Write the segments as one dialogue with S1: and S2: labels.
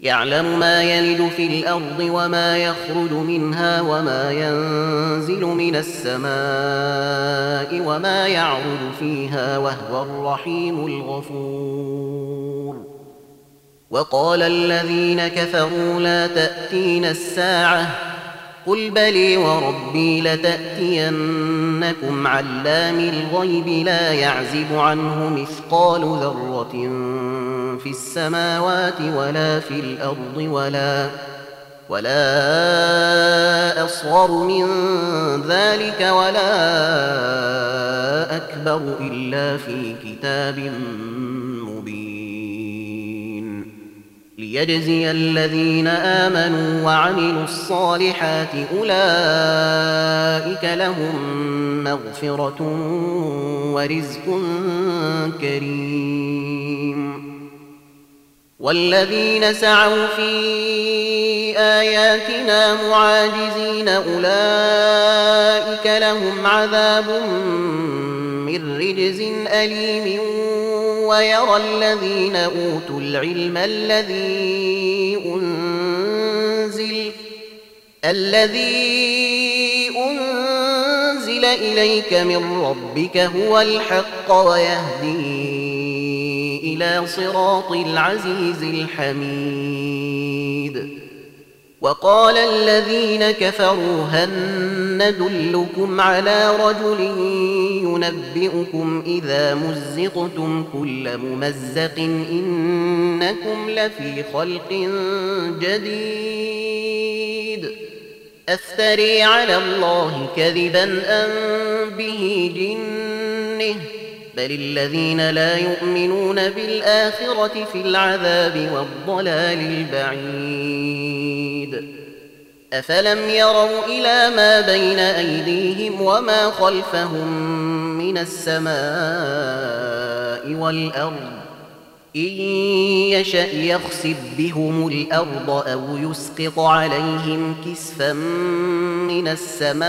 S1: يعلم ما يلد في الأرض وما يخرج منها وما ينزل من السماء وما يعرج فيها وهو الرحيم الغفور. وقال الذين كفروا لا تأتين الساعة قل بلي وربي لتأتينكم علام الغيب لا يعزب عنه مثقال ذرة في السماوات ولا في الأرض ولا ولا أصغر من ذلك ولا أكبر إلا في كتاب مبين. ليجزي الذين آمنوا وعملوا الصالحات أولئك لهم مغفرة ورزق كريم. والذين سعوا في آياتنا معاجزين أولئك لهم عذاب من رجز أليم ويرى الذين أوتوا العلم الذي أنزل الذي أنزل إليك من ربك هو الحق ويهدي إلى صراط العزيز الحميد. وقال الذين كفروا هل ندلكم على رجل ينبئكم إذا مزقتم كل ممزق إنكم لفي خلق جديد. أفتري على الله كذبا أم به جنه بل الذين لا يؤمنون بالآخرة في العذاب والضلال البعيد أفلم يروا إلى ما بين أيديهم وما خلفهم من السماء والأرض إن يشأ يخسب بهم الأرض أو يسقط عليهم كسفا من السماء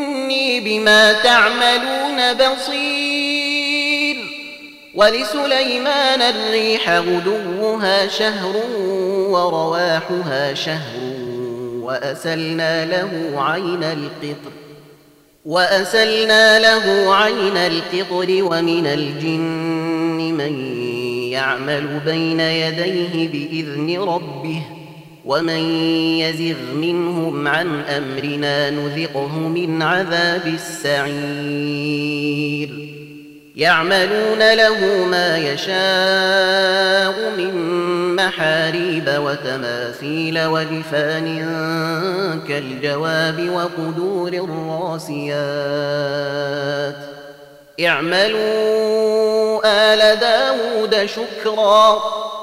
S1: إني بما تعملون بصير. ولسليمان الريح غدوها شهر ورواحها شهر وأسلنا له عين القطر وأسلنا له عين القطر ومن الجن من يعمل بين يديه بإذن ربه. ومن يزغ منهم عن أمرنا نذقه من عذاب السعير. يعملون له ما يشاء من محاريب وتماثيل وجفان كالجواب وقدور الراسيات. اعملوا آل داود شكرا.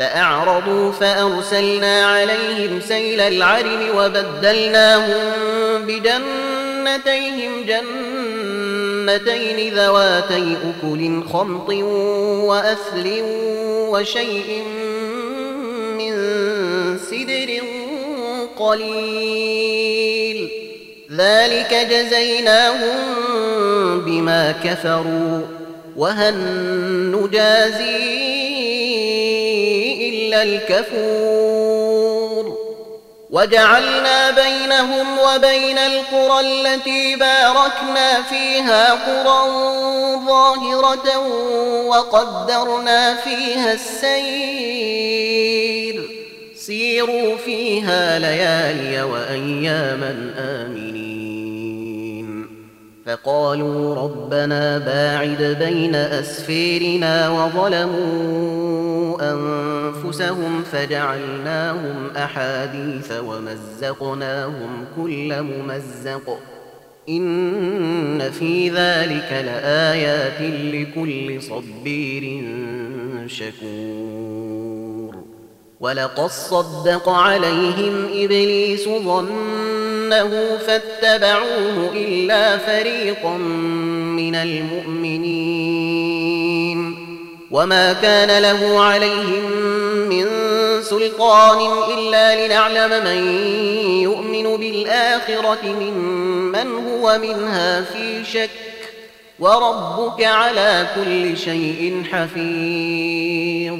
S1: فأعرضوا فأرسلنا عليهم سيل العرم وبدلناهم بجنتيهم جنتين ذواتي أكل خمط وأثل وشيء من سدر قليل. ذلك جزيناهم بما كفروا. وهل نجازي إلا الكفور. وجعلنا بينهم وبين القرى التي باركنا فيها قرى ظاهرة وقدرنا فيها السير. سيروا فيها ليالي وأياما آمنين. فقالوا ربنا باعد بين أسفيرنا وظلموا أنفسهم فجعلناهم أحاديث ومزقناهم كل ممزق. إن في ذلك لآيات لكل صبير شكور. ولقد صدق عليهم إبليس ظنه فاتبعوه إلا فريقا من المؤمنين. وما كان له عليهم من سلطان إلا لنعلم من يؤمن بالآخرة ممن هو منها في شك وربك على كل شيء حفيظ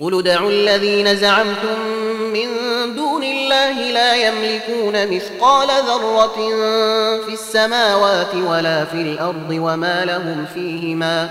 S1: قل ادعوا الذين زعمتم من دون الله لا يملكون مثقال ذرة في السماوات ولا في الأرض وما لهم فيهما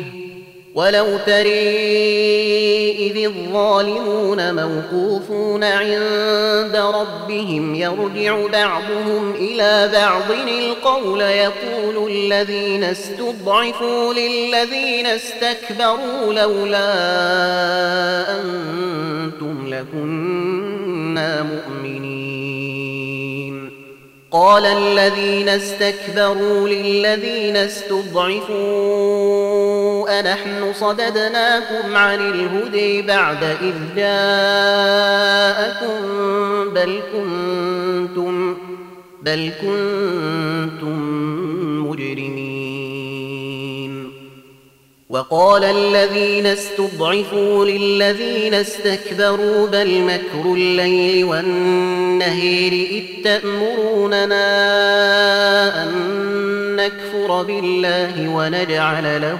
S1: ولو تري إذ الظالمون موقوفون عند ربهم يرجع بعضهم إلى بعض القول يقول الذين استضعفوا للذين استكبروا لولا أنتم لكنا مؤمنين. قال الذين استكبروا للذين استضعفوا أنحن صددناكم عن الهدي بعد إذ جاءكم بل كنتم بل كنتم مجرمين وقال الذين استضعفوا للذين استكبروا بل مكر الليل والنهير إذ تأمروننا أن نكفر بالله ونجعل له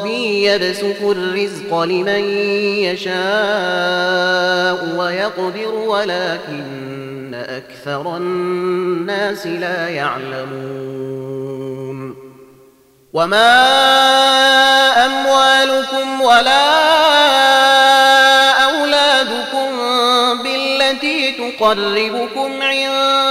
S1: يبسط الرزق لمن يشاء ويقدر ولكن أكثر الناس لا يعلمون وما أموالكم ولا يقربكم عندنا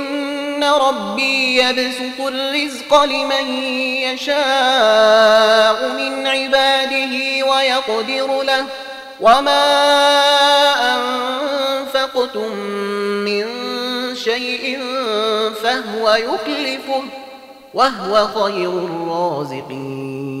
S1: ربي يبسط الرزق لمن يشاء من عباده ويقدر له وما أنفقتم من شيء فهو يخلفه وهو خير الرازقين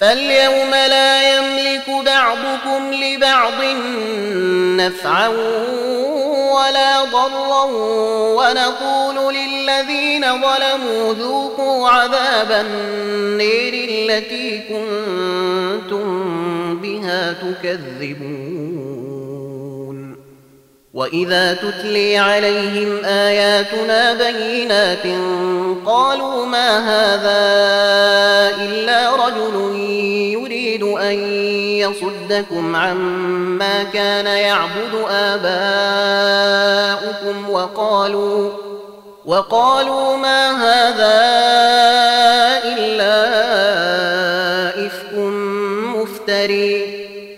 S1: فاليوم لا يملك بعضكم لبعض نفعا ولا ضرا ونقول للذين ظلموا ذوقوا عذاب النير التي كنتم بها تكذبون. واذا تتلي عليهم اياتنا بينات قالوا ما هذا الا رجل يريد ان يصدكم عما كان يعبد اباؤكم وقالوا وقالوا ما هذا الا افك مفتري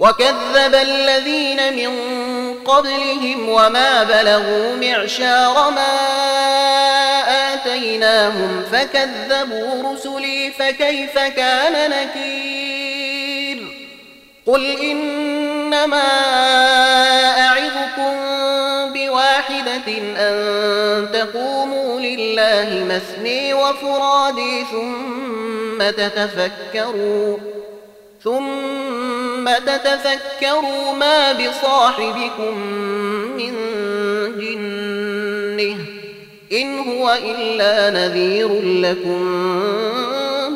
S1: وكذب الذين من قبلهم وما بلغوا معشار ما آتيناهم فكذبوا رسلي فكيف كان نكير؟ قل إنما أعظكم بواحدة أن تقوموا لله مثني وفرادي ثم تتفكروا ثم تتفكروا ما بصاحبكم من جنه. إن هو إلا نذير لكم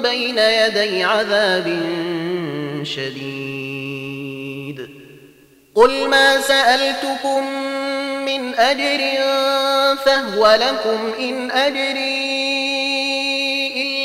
S1: بين يدي عذاب شديد. قل ما سألتكم من أجر فهو لكم إن أجري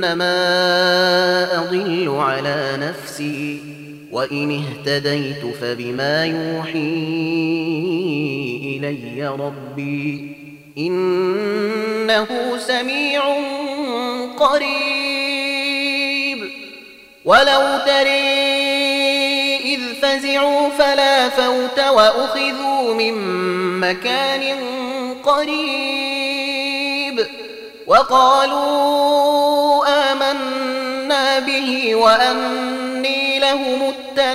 S1: فإنما أضل على نفسي وإن اهتديت فبما يوحي إلي ربي. إنه سميع قريب. ولو تري إذ فزعوا فلا فوت وأخذوا من مكان قريب. وقالوا آمنا به وأني لهم التناؤش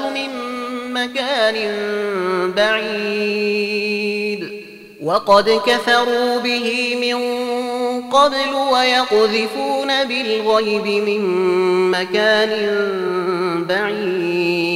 S1: من مكان بعيد وقد كفروا به من قبل ويقذفون بالغيب من مكان بعيد